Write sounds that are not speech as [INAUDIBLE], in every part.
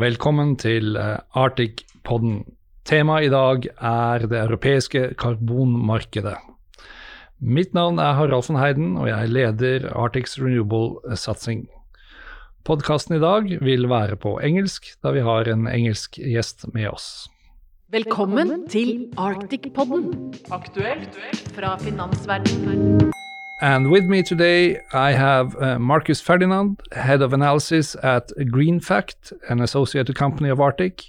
Velkommen til eh, Arctic-podden. Temaet i dag er det europeiske karbonmarkedet. Mitt navn er Harald von Heiden, og jeg leder Arctics Renewable-satsing. Podkasten i dag vil være på engelsk, da vi har en engelsk gjest med oss. Velkommen til Arctic-podden. Aktuelt fra finansverdenen. And with me today, I have uh, Marcus Ferdinand, head of analysis at GreenFact, an associated company of Arctic,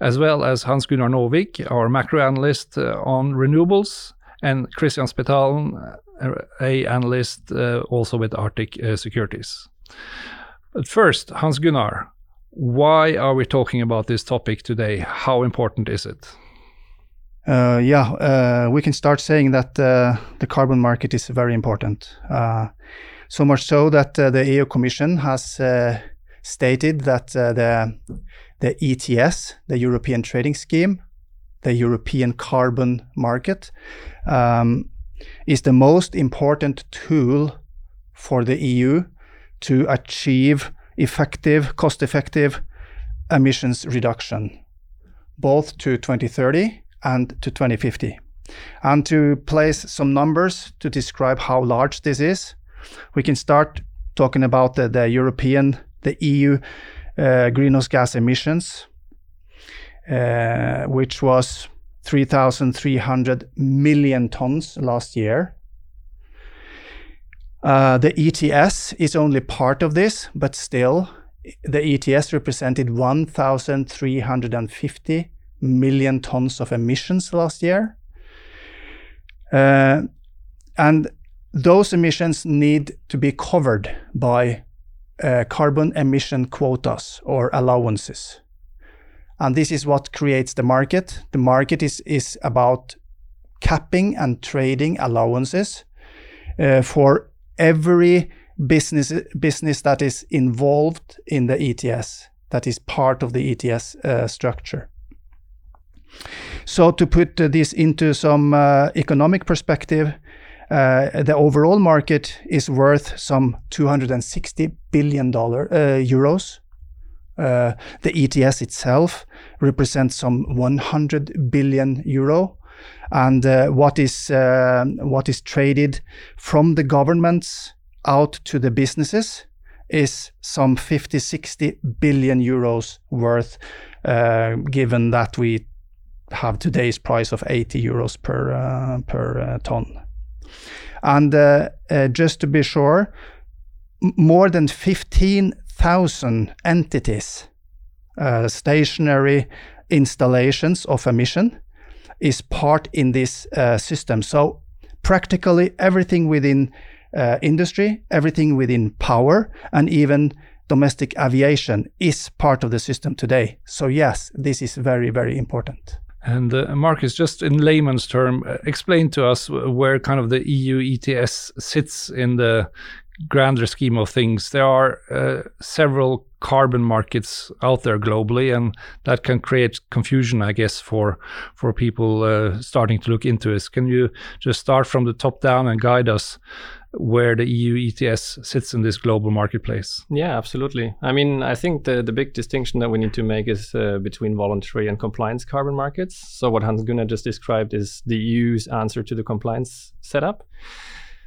as well as Hans Gunnar Novik, our macro analyst uh, on renewables, and Christian Spetalen, uh, a analyst uh, also with Arctic uh, Securities. But first, Hans Gunnar, why are we talking about this topic today? How important is it? Uh, yeah, uh, we can start saying that uh, the carbon market is very important. Uh, so much so that uh, the EU Commission has uh, stated that the the ETS, the European Trading Scheme, the European carbon market, um, is the most important tool for the EU to achieve effective, cost-effective emissions reduction, both to 2030 and to 2050. And to place some numbers to describe how large this is, we can start talking about the, the European, the EU uh, greenhouse gas emissions, uh, which was 3,300 million tons last year. Uh, the ETS is only part of this, but still, the ETS represented 1,350 million tons of emissions last year. Uh, and those emissions need to be covered by uh, carbon emission quotas or allowances. And this is what creates the market. The market is, is about capping and trading allowances uh, for every business business that is involved in the ETS, that is part of the ETS uh, structure. So to put uh, this into some uh, economic perspective, uh, the overall market is worth some 260 billion dollar euros. Uh, the ETS itself represents some 100 billion euro, and uh, what is uh, what is traded from the governments out to the businesses is some 50 60 billion euros worth, given that we have today's price of 80 euros per uh, per uh, ton. And uh, uh just to be sure, more than 15,000 entities, uh, stationary installations of emission, is part in this system. So practically everything within industry, everything within power, and even domestic aviation is part of the system today. So yes, this is very, very important. And uh, Marcus, just in layman's term, uh, explain to us where kind of the EU ETS sits in the grander scheme of things. There are uh, several carbon markets out there globally, and that can create confusion, I guess, for for people uh, starting to look into this. Can you just start from the top down and guide us where the EU ETS sits in this global marketplace. Yeah, absolutely. I mean, I think the, the big distinction that we need to make is uh, between voluntary and compliance carbon markets. So, what Hans Gunnar just described is the EU's answer to the compliance setup,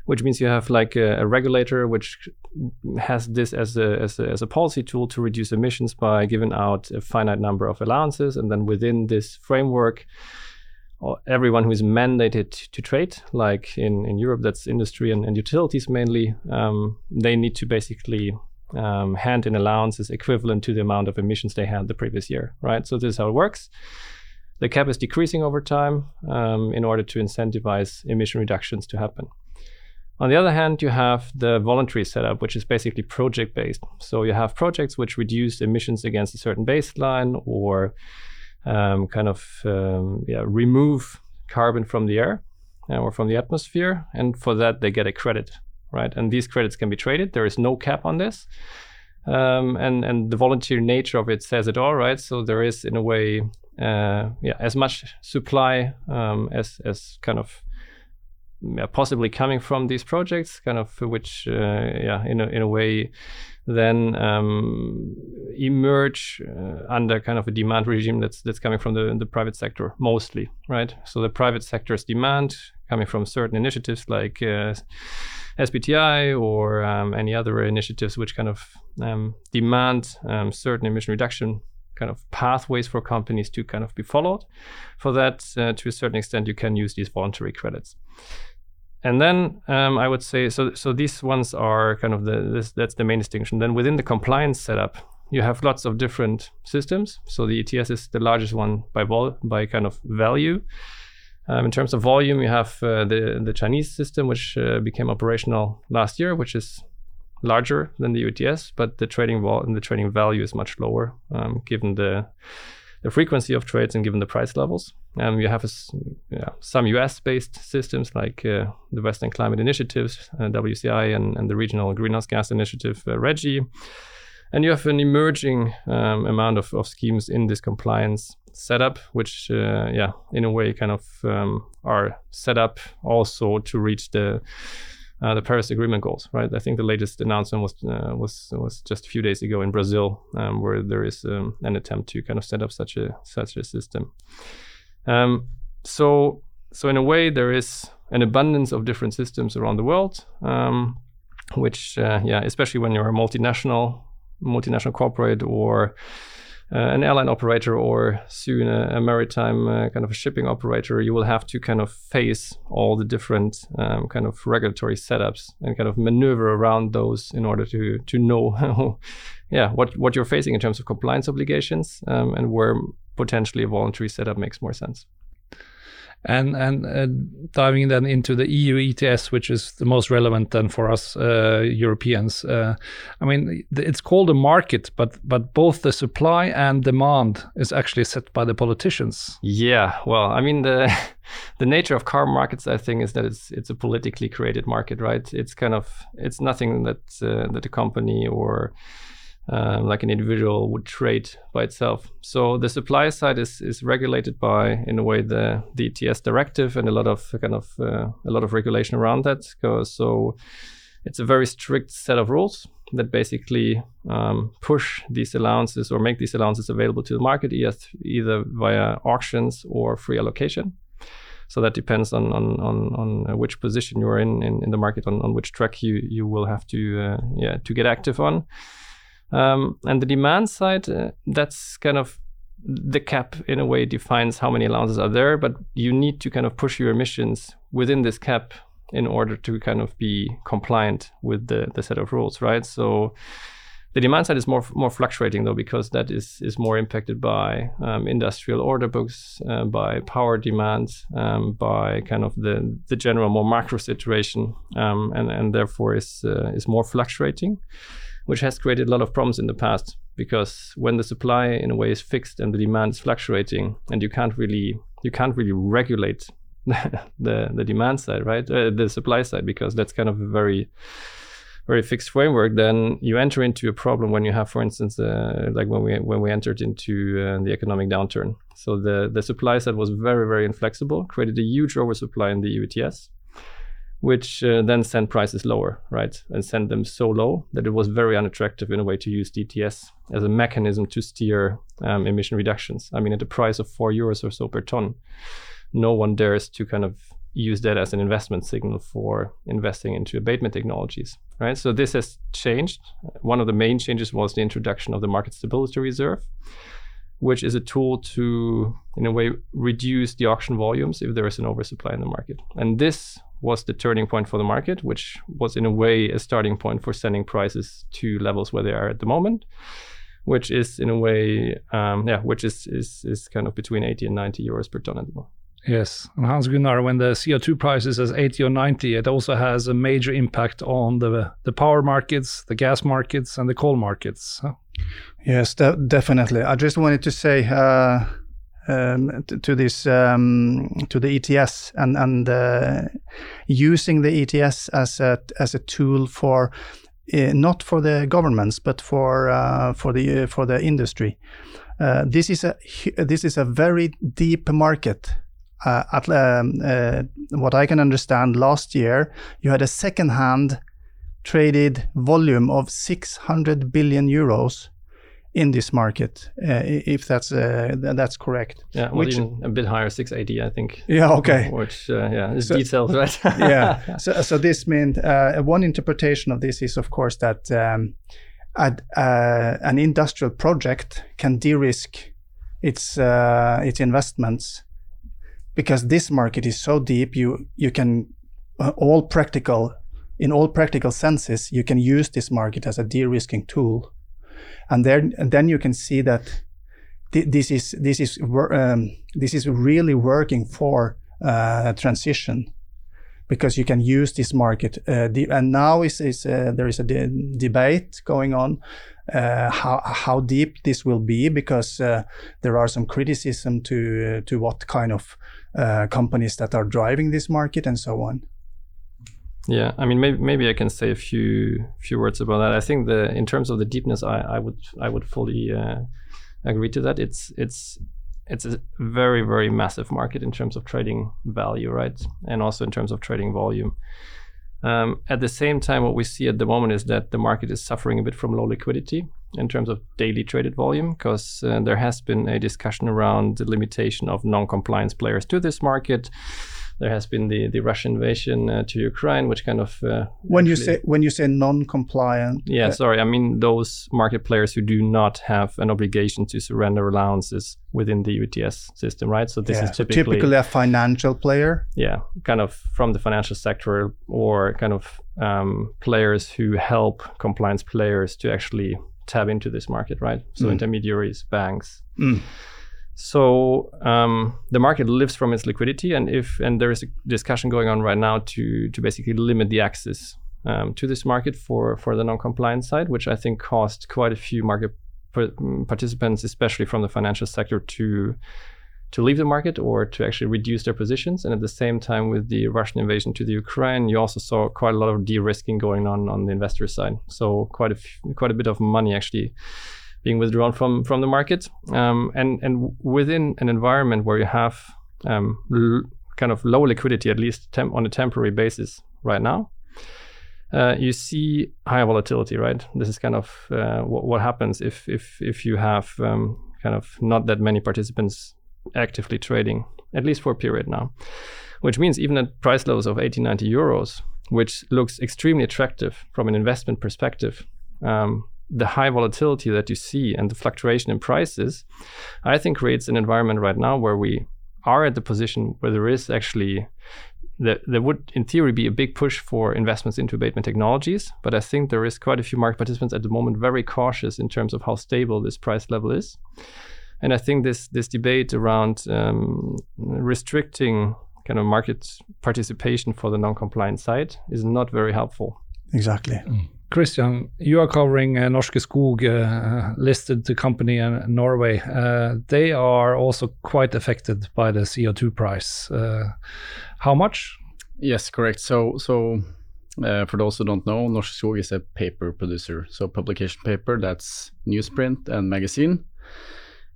which means you have like a, a regulator which has this as a, as a, as a policy tool to reduce emissions by giving out a finite number of allowances. And then within this framework, everyone who is mandated to trade, like in, in Europe, that's industry and, and utilities mainly, um, they need to basically um, hand in allowances equivalent to the amount of emissions they had the previous year, right? So this is how it works. The cap is decreasing over time um, in order to incentivize emission reductions to happen. On the other hand, you have the voluntary setup, which is basically project based. So you have projects which reduce emissions against a certain baseline or um, kind of um, yeah, remove carbon from the air uh, or from the atmosphere, and for that they get a credit, right? And these credits can be traded. There is no cap on this, um, and and the volunteer nature of it says it all, right? So there is in a way, uh, yeah, as much supply um, as as kind of possibly coming from these projects, kind of which, uh, yeah, in a, in a way, then um, emerge uh, under kind of a demand regime that's that's coming from the the private sector mostly, right? So the private sector's demand coming from certain initiatives like uh, SBTI or um, any other initiatives which kind of um, demand um, certain emission reduction kind of pathways for companies to kind of be followed. For that, uh, to a certain extent, you can use these voluntary credits. And then um, I would say so. So these ones are kind of the this, that's the main distinction. Then within the compliance setup, you have lots of different systems. So the ETS is the largest one by vol by kind of value. Um, in terms of volume, you have uh, the the Chinese system, which uh, became operational last year, which is larger than the ETS, but the trading vol- and the trading value is much lower, um, given the the frequency of trades and given the price levels. Um, you have a, yeah, some US-based systems like uh, the Western Climate Initiatives, uh, WCI, and, and, the Regional Greenhouse Gas Initiative, uh, RGGI. And you have an emerging um, amount of, of schemes in this compliance setup, which, uh, yeah, in a way, kind of um, are set up also to reach the uh, the Paris Agreement goals. Right. I think the latest announcement was uh, was was just a few days ago in Brazil, um, where there is um, an attempt to kind of set up such a such a system. Um, so so in a way, there is an abundance of different systems around the world, um, which uh, yeah, especially when you're a multinational multinational corporate or an airline operator or soon a, a maritime uh, kind of a shipping operator, you will have to kind of face all the different um, kind of regulatory setups and kind of maneuver around those in order to to know, [LAUGHS] yeah, what what you're facing in terms of compliance obligations um, and where potentially a voluntary setup makes more sense and and uh, diving then into the EU ETS, which is the most relevant then for us uh, Europeans. Uh, I mean, it's called a market, but but both the supply and demand is actually set by the politicians. Yeah, well, I mean the [LAUGHS] the nature of car markets, I think, is that it's it's a politically created market, right? It's kind of it's nothing that uh, that a company or um, like an individual would trade by itself. So the supply side is is regulated by, in a way, the the ETS directive and a lot of kind of uh, a lot of regulation around that. So it's a very strict set of rules that basically um, push these allowances or make these allowances available to the market either via auctions or free allocation. So that depends on on on, on which position you're in, in in the market, on, on which track you you will have to uh, yeah to get active on. Um, and the demand side, uh, that's kind of the cap in a way defines how many allowances are there, but you need to kind of push your emissions within this cap in order to kind of be compliant with the, the set of rules, right? So the demand side is more more fluctuating though because that is is more impacted by um, industrial order books, uh, by power demand, um, by kind of the the general more macro situation, um, and and therefore is uh, is more fluctuating which has created a lot of problems in the past because when the supply in a way is fixed and the demand is fluctuating and you can't really you can't really regulate [LAUGHS] the the demand side right? Uh, the supply side because that's kind of a very very fixed framework then you enter into a problem when you have for instance uh, like when we when we entered into uh, the economic downturn. So the the supply side was very very inflexible created a huge oversupply in the ETS which uh, then sent prices lower, right? And sent them so low that it was very unattractive in a way to use DTS as a mechanism to steer um, emission reductions. I mean, at a price of four euros or so per ton, no one dares to kind of use that as an investment signal for investing into abatement technologies, right? So this has changed. One of the main changes was the introduction of the market stability reserve, which is a tool to, in a way, reduce the auction volumes if there is an oversupply in the market. And this was the turning point for the market, which was in a way a starting point for sending prices to levels where they are at the moment, which is in a way, um, yeah, which is, is is kind of between 80 and 90 euros per ton at the moment. Yes, and Hans Gunnar, when the CO2 price is at 80 or 90, it also has a major impact on the the power markets, the gas markets, and the coal markets. Huh? Yes, de- definitely. I just wanted to say. Uh, um, to, to, this um, to the ETS and and uh, using the ETS as a as a tool for uh, not for the governments but for uh, for the for the industry. Uh, this is a this is a very deep market. Uh, at um, uh, what I can understand, last year you had a second-hand traded volume of 600 billion euros in this market, uh, if that's uh, that's correct. Yeah, well, which, a bit higher, 680, I think. Yeah, okay. Which, uh, yeah, is so, details, right? [LAUGHS] yeah. [LAUGHS] So, so this means uh, one interpretation of this is, of course, that um, ad, uh, an industrial project can de-risk its uh, its investments because this market is so deep. You you can all practical in all practical senses, you can use this market as a de-risking tool and then and then you can see that th- this is this is um, this is really working for uh, transition because you can use this market uh, and now is, is uh, there is a de- debate going on uh, how how deep this will be because uh, there are some criticism to to what kind of uh, companies that are driving this market and so on yeah, I mean, maybe maybe I can say a few few words about that. I think the in terms of the deepness, I, I would I would fully uh, agree to that. It's it's it's a very very massive market in terms of trading value, right, and also in terms of trading volume. Um, at the same time, what we see at the moment is that the market is suffering a bit from low liquidity in terms of daily traded volume because uh, there has been a discussion around the limitation of non-compliance players to this market there has been the, the Russian invasion uh, to Ukraine, which kind of uh, when you say when you say non-compliant. Yeah, uh, sorry, I mean those market players who do not have an obligation to surrender allowances within the EU ETS system, right? So this yeah, is typically, so typically a financial player. Yeah, kind of from the financial sector or kind of um, players who help compliance players to actually tap into this market, right? So mm. intermediaries, banks. Mm. So um, the market lives from its liquidity, and if and there is a discussion going on right now to to basically limit the access um, to this market for for the non-compliant side, which I think caused quite a few market participants, especially from the financial sector, to to leave the market or to actually reduce their positions. And at the same time, with the Russian invasion to the Ukraine, you also saw quite a lot of de-risking going on on the investor side. So quite a f- quite a bit of money actually being withdrawn from from the market. Um, and and within an environment where you have um, l- kind of low liquidity, at least on a temporary basis right now, uh, you see high volatility. Right. This is kind of uh, what, what happens if if if you have um, kind of not that many participants actively trading, at least for a period now. Which means even at price levels of 80, 90 euros, which looks extremely attractive from an investment perspective, um, the high volatility that you see and the fluctuation in prices, I think creates an environment right now where we are at the position where there is actually there, there would in theory be a big push for investments into abatement technologies, but I think there is quite a few market participants at the moment very cautious in terms of how stable this price level is. And I think this this debate around um, restricting kind of market participation for the non-compliant side is not very helpful. Exactly. Mm. Christian, you are covering uh, Norske Skog, uh, listed company in Norway. Uh, they are also quite affected by the CO2 price. Uh, how much? Yes, correct. So, so uh, for those who don't know, Norske Skog is a paper producer. So, publication paper that's newsprint and magazine.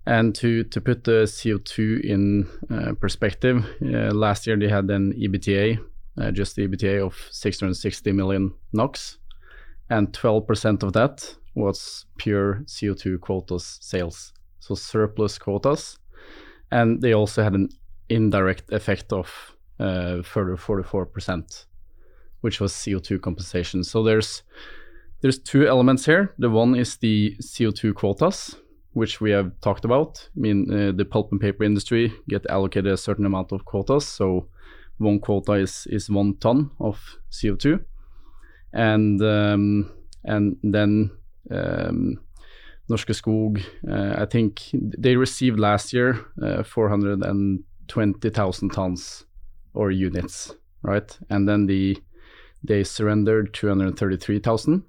And to to put the CO2 in uh, perspective, last year they had an EBITDA, just the EBITDA of 660 million NOK and 12% of that was pure CO2 quotas sales, so surplus quotas. And they also had an indirect effect of uh, further 44%, which was CO2 compensation. So there's there's two elements here. The one is the CO2 quotas, which we have talked about. I mean, uh, the pulp and paper industry get allocated a certain amount of quotas. So one quota is is one ton of CO2 and um, and then um, Norske Skog, uh, I think they received last year uh, 420,000 tons or units, right? And then the they surrendered 233,000.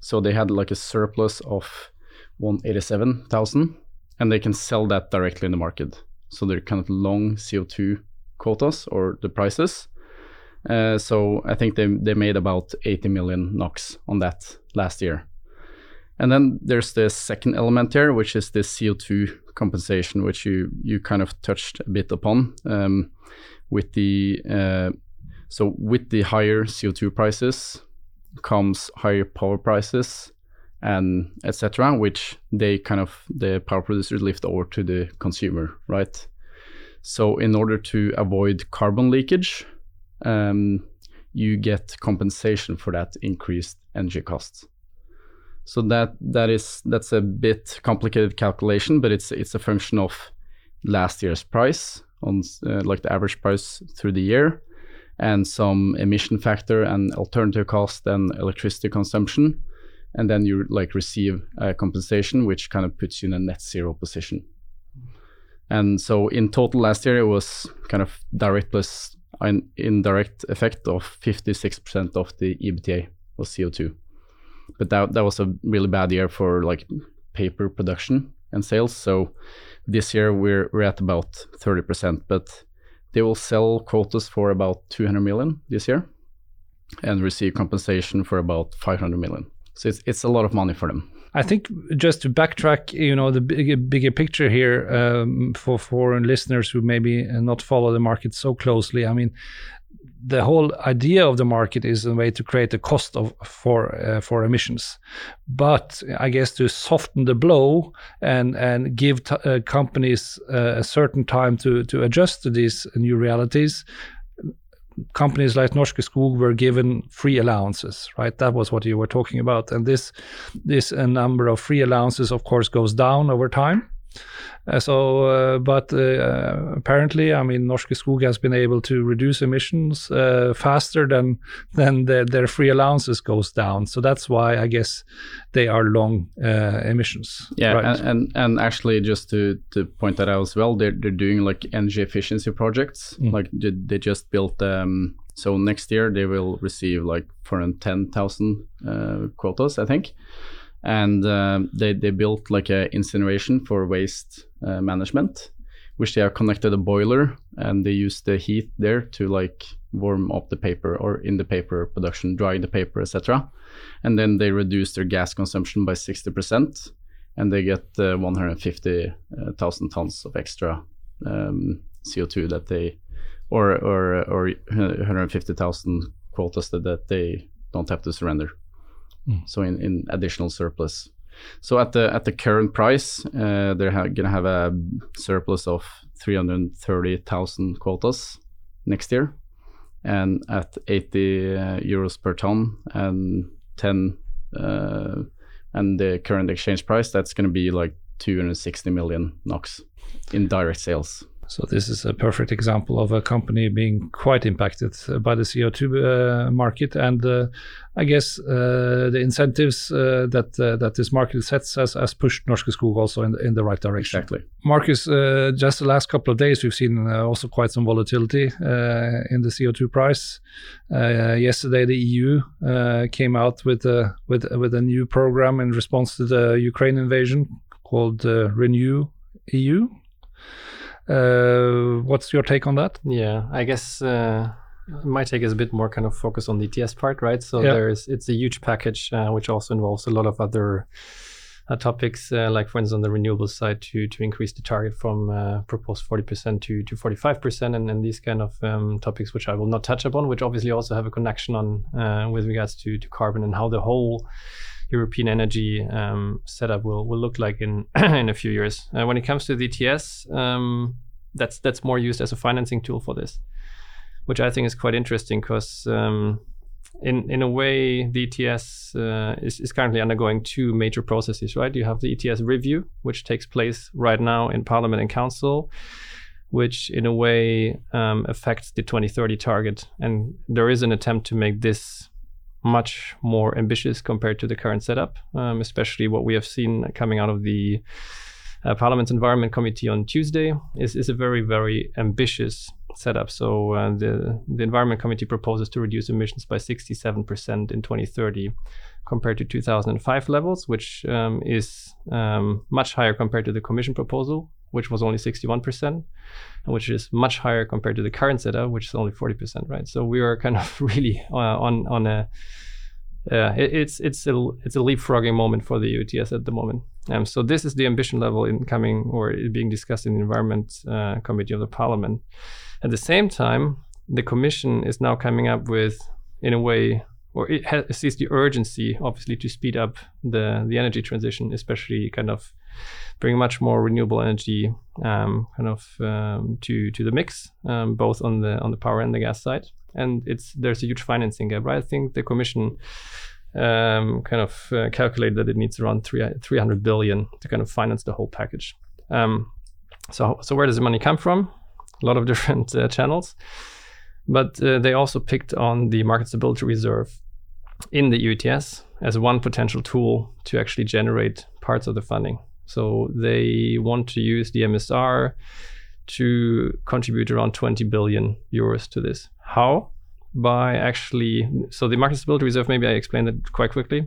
So they had like a surplus of 187,000 and they can sell that directly in the market. So they're kind of long CO2 quotas or the prices. Uh, so I think they they made about 80 million NOK on that last year. And then there's the second element here, which is the CO2 compensation, which you you kind of touched a bit upon. Um, with the uh, so with the higher CO2 prices, comes higher power prices and etc., which they kind of the power producers lift over to the consumer, right? So in order to avoid carbon leakage, um, you get compensation for that increased energy costs. So that that is that's a bit complicated calculation, but it's it's a function of last year's price on uh, like the average price through the year, and some emission factor and alternative cost and electricity consumption, and then you like receive a compensation, which kind of puts you in a net zero position. And so in total last year it was kind of direct plus an indirect effect of 56% of the EBITDA was CO2. But that that was a really bad year for like paper production and sales. So this year we're we're at about 30%, but they will sell quotas for about 200 million this year and receive compensation for about 500 million. So it's it's a lot of money for them. I think just to backtrack, you know, the bigger, bigger picture here um, for foreign listeners who maybe not follow the market so closely. I mean, the whole idea of the market is a way to create a cost of for uh, for emissions, but I guess to soften the blow and and give uh, companies uh, a certain time to to adjust to these new realities companies like Norske Skog were given free allowances, right? That was what you were talking about. And this this uh, number of free allowances, of course, goes down over time. Uh, so, uh, but uh, apparently, I mean, Norske Skog has been able to reduce emissions uh, faster than than the, their free allowances goes down. So that's why I guess they are long uh, emissions. Yeah, right? and, and, and actually, just to to point that out as well, they're they're doing like energy efficiency projects. Mm. Like they just built. Um, so next year they will receive like 410,000 uh, quotas, I think and uh, they they built like a incineration for waste uh, management, which they have connected a boiler and they use the heat there to like warm up the paper or in the paper production, dry the paper, etc. And then they reduce their gas consumption by sixty percent, and they get uh, one hundred fifty thousand tons of extra um, CO two that they or or or one hundred fifty thousand quotas that, that they don't have to surrender. Mm. So in, in additional surplus. So at the at the current price, uh, they're gonna have a surplus of 330,000 quotas next year, and at 80 uh, euros per ton and 10 uh, and the current exchange price, that's gonna be like 260 million NOK in direct sales. So this is a perfect example of a company being quite impacted by the CO2 uh, market, and uh, I guess uh, the incentives uh, that uh, that this market sets has, has pushed Norske Skog also in the, in the right direction. Exactly, Marcus. Uh, just the last couple of days, we've seen also quite some volatility in the CO2 price. yesterday, the EU came out with a with with a new program in response to the Ukraine invasion called Renew EU. Uh, what's your take on that? Yeah, I guess uh, my take is a bit more kind of focused on the ETS part, right? So yeah. there's it's a huge package uh, which also involves a lot of other uh, topics, uh, like for instance on the renewable side, to to increase the target from uh, proposed 40% to to 45%, and, and these kind of um, topics which I will not touch upon, which obviously also have a connection on with regards to to carbon and how the whole European energy um, setup will, will look like in [CLEARS THROAT] in a few years. Uh, when it comes to the ETS, um, that's that's more used as a financing tool for this, which I think is quite interesting because um, in in a way the ETS uh, is, is currently undergoing two major processes. Right, you have the ETS review, which takes place right now in Parliament and Council which in a way um, affects the 2030 target. And there is an attempt to make this much more ambitious compared to the current setup, um, especially what we have seen coming out of the uh, Parliament's Environment Committee on Tuesday is, is a very, very ambitious setup. So uh, the, the Environment Committee proposes to reduce emissions by 67% in 2030 compared to 2005 levels, which um, is um, much higher compared to the Commission proposal, which was only 61%, which is much higher compared to the current setup, which is only 40%, right? So we are kind of [LAUGHS] really uh, on on a uh, it, it's it's a it's a leapfrogging moment for the EU ETS at the moment. Um, so this is the ambition level in coming or being discussed in the Environment uh, Committee of the Parliament. At the same time, the Commission is now coming up with, in a way, or it has, sees the urgency, obviously, to speed up the the energy transition, especially kind of bring much more renewable energy um, kind of um, to to the mix, um, both on the on the power and the gas side. And it's there's a huge financing gap, right? I think the Commission um, kind of uh, calculated that it needs around three, 300 billion to kind of finance the whole package. Um, so so where does the money come from? A lot of [LAUGHS] different uh, channels, but uh, they also picked on the market stability reserve in the ETS as one potential tool to actually generate parts of the funding. So they want to use the MSR to contribute around 20 billion euros to this. How? By actually, so the market stability reserve, maybe I explained it quite quickly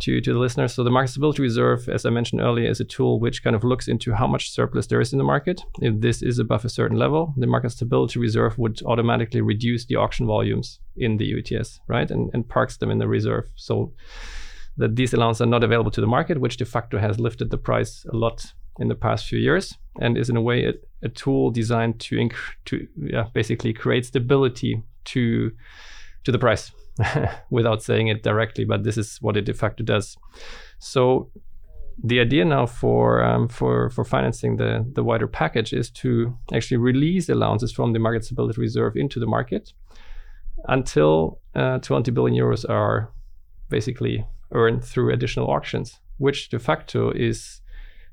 to, to the listeners. So the market stability reserve, as I mentioned earlier, is a tool which kind of looks into how much surplus there is in the market. If this is above a certain level, the market stability reserve would automatically reduce the auction volumes in the ETS, right? And, and parks them in the reserve. So that these allowances are not available to the market, which de facto has lifted the price a lot in the past few years and is in a way a, a tool designed to inc- to yeah, basically create stability to to the price [LAUGHS] without saying it directly, but this is what it de facto does. So the idea now for um, for for financing the the wider package is to actually release allowances from the market stability reserve into the market until uh, 20 billion euros are basically earned through additional auctions, which de facto is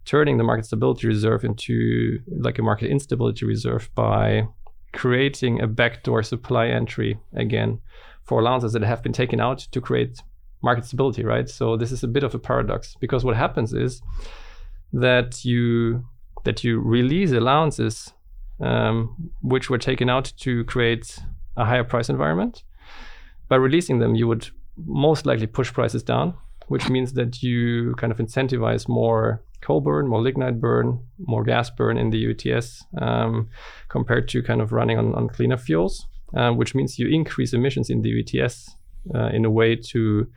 turning the market stability reserve into like a market instability reserve by creating a backdoor supply entry again for allowances that have been taken out to create market stability, right? So this is a bit of a paradox because what happens is that you that you release allowances um, which were taken out to create a higher price environment. By releasing them, you would most likely push prices down, which means that you kind of incentivize more coal burn, more lignite burn, more gas burn in the EU ETS um, compared to kind of running on, on cleaner fuels uh, which means you increase emissions in the EU ETS uh, in a way to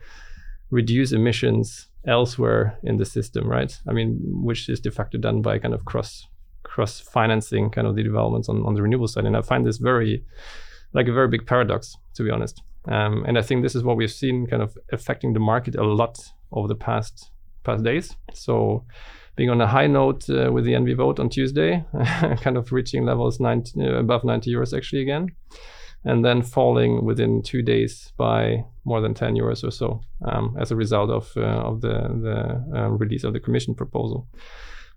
reduce emissions elsewhere in the system, right? I mean, which is de facto done by kind of cross cross financing kind of the developments on, on the renewable side. And I find this very like a very big paradox, to be honest. Um, and I think this is what we've seen kind of affecting the market a lot over the past past days. So being on a high note uh, with the ENVI vote on Tuesday, [LAUGHS] kind of reaching levels 90, uh, above 90 euros actually again and then falling within two days by more than 10 euros or so um, as a result of, uh, of the, the uh, release of the commission proposal.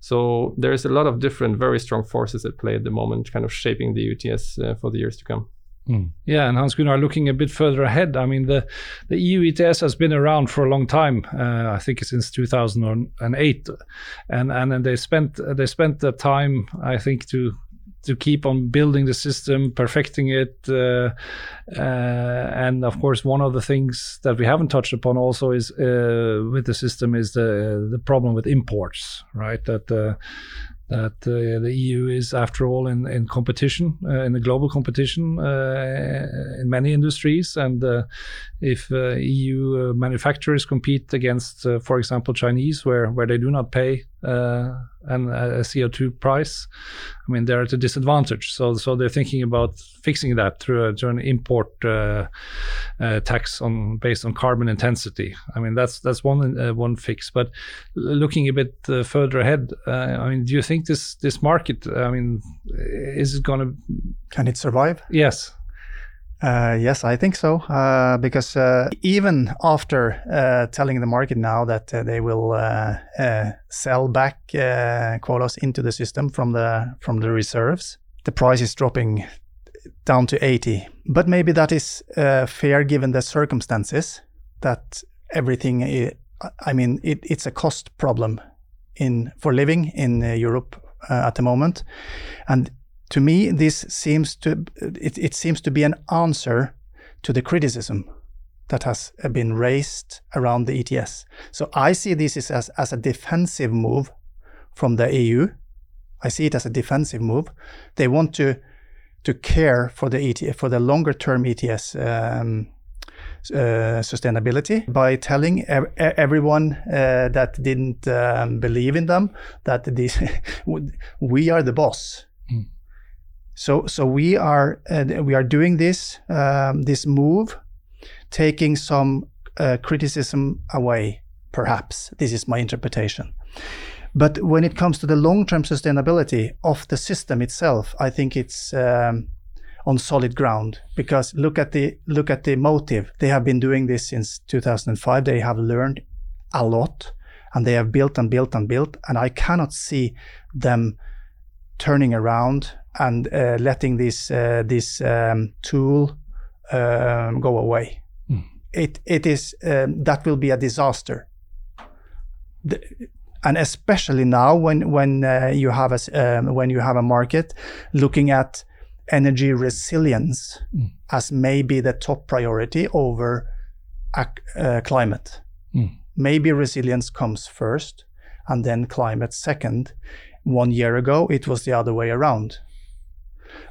So there's a lot of different, very strong forces at play at the moment, kind of shaping the EU ETS uh, for the years to come. Mm. Yeah, and Hans Gunnar, looking a bit further ahead, I mean the the EU ETS has been around for a long time. Uh, I think since 2008, and and they spent they spent the time I think to to keep on building the system, perfecting it, uh, uh, and of course, one of the things that we haven't touched upon also is uh, with the system is the the problem with imports, right? That uh, that uh, the EU is, after all, in, in competition, uh, in the global competition uh, in many industries. And if EU manufacturers compete against, for example, Chinese, where, where they do not pay Uh, an, a CO2 price, I mean, they're at a disadvantage. So, so they're thinking about fixing that through, a, through an import uh, uh, tax on based on carbon intensity. I mean, that's that's one one fix. But looking a bit further ahead, I mean, do you think think this this market? I mean, is it going to? Can it survive? Yes. Uh, yes, I think so. Uh, because uh, even after uh, telling the market now that uh, they will sell back quotas into the system from the from the reserves, the price is dropping down to 80. But maybe that is fair given the circumstances that everything. Is, I mean, it, it's a cost problem in for living in Europe at the moment, and to me this seems to it, it seems to be an answer to the criticism that has been raised around the ETS. So I see this as, as a defensive move from the EU. I see it as a defensive move. They want to to care for the ETS for the longer term ETS um, uh, sustainability by telling ev everyone uh, that didn't um, believe in them that this [LAUGHS] we are the boss. So so we are uh, we are doing this um, this move taking some uh, criticism away, perhaps. This is my interpretation. But when it comes to the long term sustainability of the system itself, I think it's. Um, on solid ground because look at the look at the motive they have been doing this since 2005 they have learned a lot and they have built and built and built and i cannot see them turning around and uh, letting this uh, this um, tool um, go away mm. it it is um, that will be a disaster the, and especially now when when uh, you have a um, when you have a market looking at energy resilience mm. as maybe the top priority over uh, climate. Mm. Maybe resilience comes first and then climate second. One year ago, it was the other way around.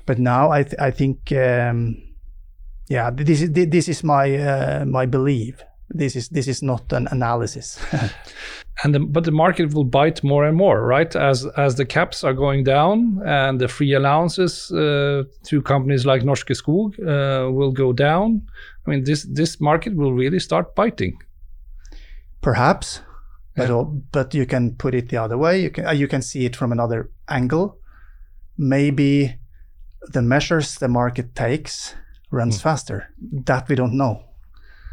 But now I, th- I think, um, yeah, this is this is my uh, my belief. This is this is not an analysis. [LAUGHS] and the, but the market will bite more and more right as as the caps are going down and the free allowances uh, to companies like Norske Skog uh, will go down i mean this this market will really start biting perhaps but yeah. but you can put it the other way you can uh, you can see it from another angle maybe the measures the market takes runs mm. faster that we don't know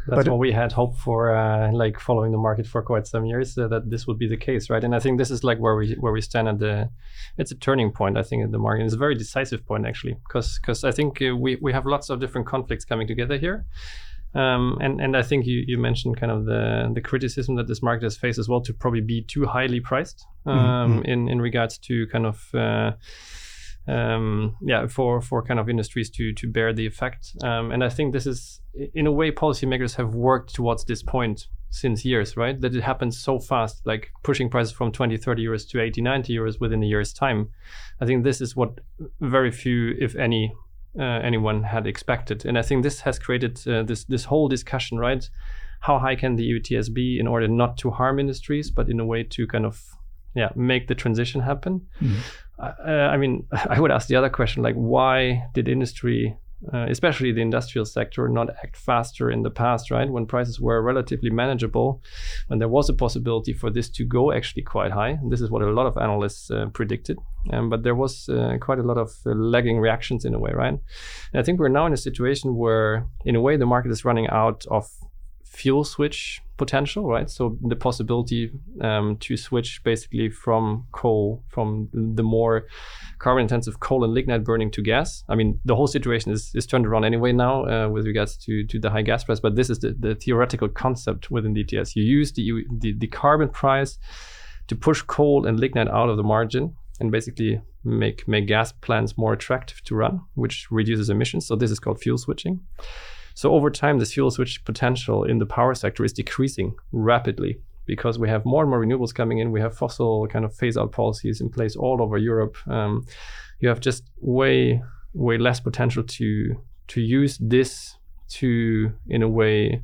that's but, what we had hoped for, uh, like following the market for quite some years, uh, that this would be the case, right? And I think this is like where we where we stand at the. It's a turning point. I think in the market It's a very decisive point actually, because because I think uh, we we have lots of different conflicts coming together here. Um, and and I think you, you mentioned kind of the the criticism that this market has faced as well to probably be too highly priced mm-hmm. um, mm-hmm. in in regards to kind of uh, um, yeah, for for kind of industries to to bear the effect. Um, and I think this is, in a way, policymakers have worked towards this point since years, right? That it happens so fast, like pushing prices from 20, 30 euros to 80, 90 euros within a year's time. I think this is what very few, if any, uh, anyone had expected. And I think this has created uh, this this whole discussion, right? How high can the ETS be in order not to harm industries, but in a way to kind of yeah make the transition happen? Mm-hmm. Uh, I mean, [LAUGHS] I would ask the other question like, why did industry, uh, especially the industrial sector, not act faster in the past, right? When prices were relatively manageable, when there was a possibility for this to go actually quite high. And this is what a lot of analysts uh, predicted. Um, but there was uh, quite a lot of uh, lagging reactions in a way, right? And I think we're now in a situation where, in a way, the market is running out of fuel switch potential, right? So the possibility um, to switch basically from coal, from the more carbon intensive coal and lignite burning to gas. I mean, the whole situation is, is turned around anyway now uh, with regards to, to the high gas price, but this is the, the theoretical concept within ETS. You use the, the, the carbon price to push coal and lignite out of the margin and basically make make gas plants more attractive to run, which reduces emissions. So this is called fuel switching. So over time, this fuel switch potential in the power sector is decreasing rapidly because we have more and more renewables coming in. We have fossil kind of phase out policies in place all over Europe. Um, you have just way way less potential to to use this to in a way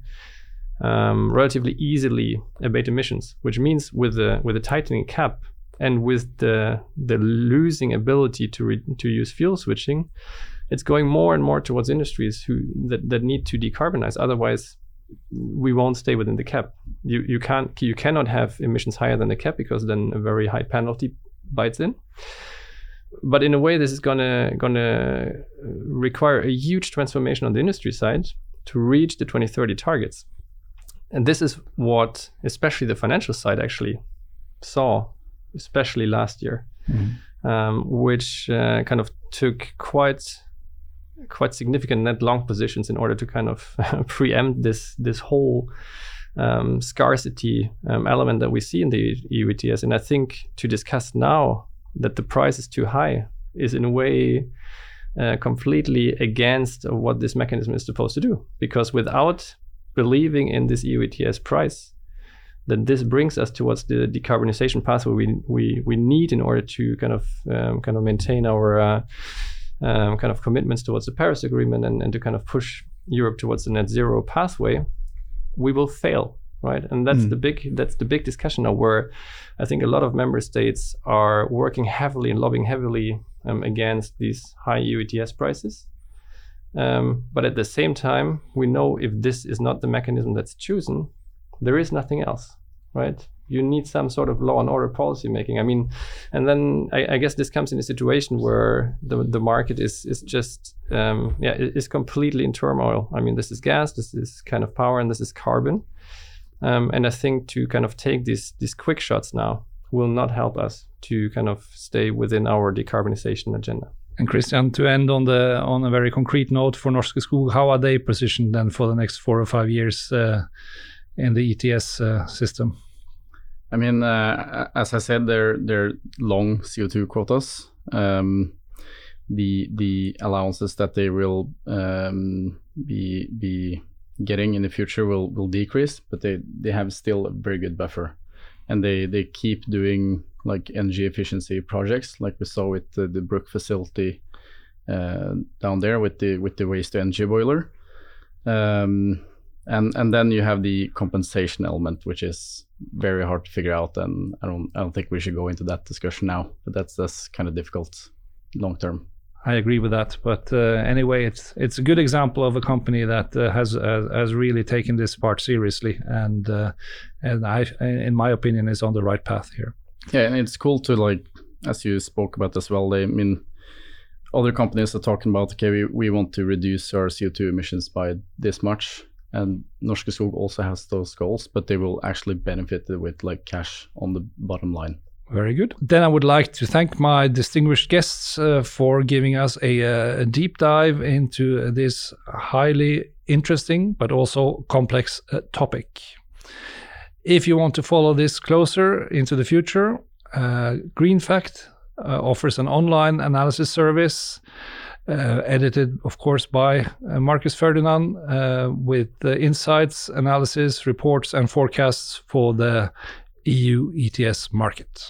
um, relatively easily abate emissions, which means with the with the tightening cap and with the the losing ability to re- to use fuel switching, it's going more and more towards industries who that, that need to decarbonize. Otherwise, we won't stay within the cap. You you can't you cannot have emissions higher than the cap because then a very high penalty bites in. But in a way, this is gonna gonna require a huge transformation on the industry side to reach the 2030 targets. And this is what, especially the financial side, actually saw, especially last year, mm-hmm. um, which uh, kind of took quite quite significant net long positions in order to kind of [LAUGHS] preempt this this whole um, scarcity um, element that we see in the EU ETS. And I think to discuss now that the price is too high is in a way uh, completely against what this mechanism is supposed to do. Because without believing in this EU ETS price, then this brings us towards the decarbonization pathway we we, we need in order to kind of um, kind of maintain our uh, um, kind of commitments towards the Paris Agreement and, and to kind of push Europe towards the net zero pathway, we will fail, right? And that's mm. the big that's the big discussion now, where I think a lot of member states are working heavily and lobbying heavily um, against these high EU ETS prices. Um, but at the same time, we know if this is not the mechanism that's chosen, there is nothing else, right? You need some sort of law and order policy making. I mean, and then I, I guess this comes in a situation where the the market is is just um, yeah is completely in turmoil. I mean, this is gas, this is kind of power, and this is carbon. Um, and I think to kind of take these these quick shots now will not help us to kind of stay within our decarbonization agenda. And Christian, to end on the on a very concrete note for Norske Skog, how are they positioned then for the next four or five years uh, in the ETS uh, system? I mean, uh, as I said, they're they're long CO2 quotas. Um, the the allowances that they will um, be be getting in the future will will decrease, but they they have still a very good buffer, and they they keep doing like energy efficiency projects, like we saw with the, the Bruck facility uh, down there with the with the waste energy boiler. Um, and and then you have the compensation element, which is very hard to figure out, and I don't I don't think we should go into that discussion now. But that's that's kind of difficult long term. I agree with that. But uh, anyway, it's it's a good example of a company that uh, has uh, has really taken this part seriously, and uh, and I, in my opinion, is on the right path here. Yeah, and it's cool to like, as you spoke about as well. They, I mean, other companies are talking about okay, we, we want to reduce our CO two emissions by this much, and Norske Skog also has those goals, but they will actually benefit with like cash on the bottom line. Very good. Then I would like to thank my distinguished guests uh, for giving us a, uh, a, deep dive into this highly interesting but also complex uh, topic. If you want to follow this closer into the future, uh, GreenFact uh, offers an online analysis service edited, of course, by uh, Marcus Ferdinand uh, with insights, analysis, reports, and forecasts for the EU ETS market.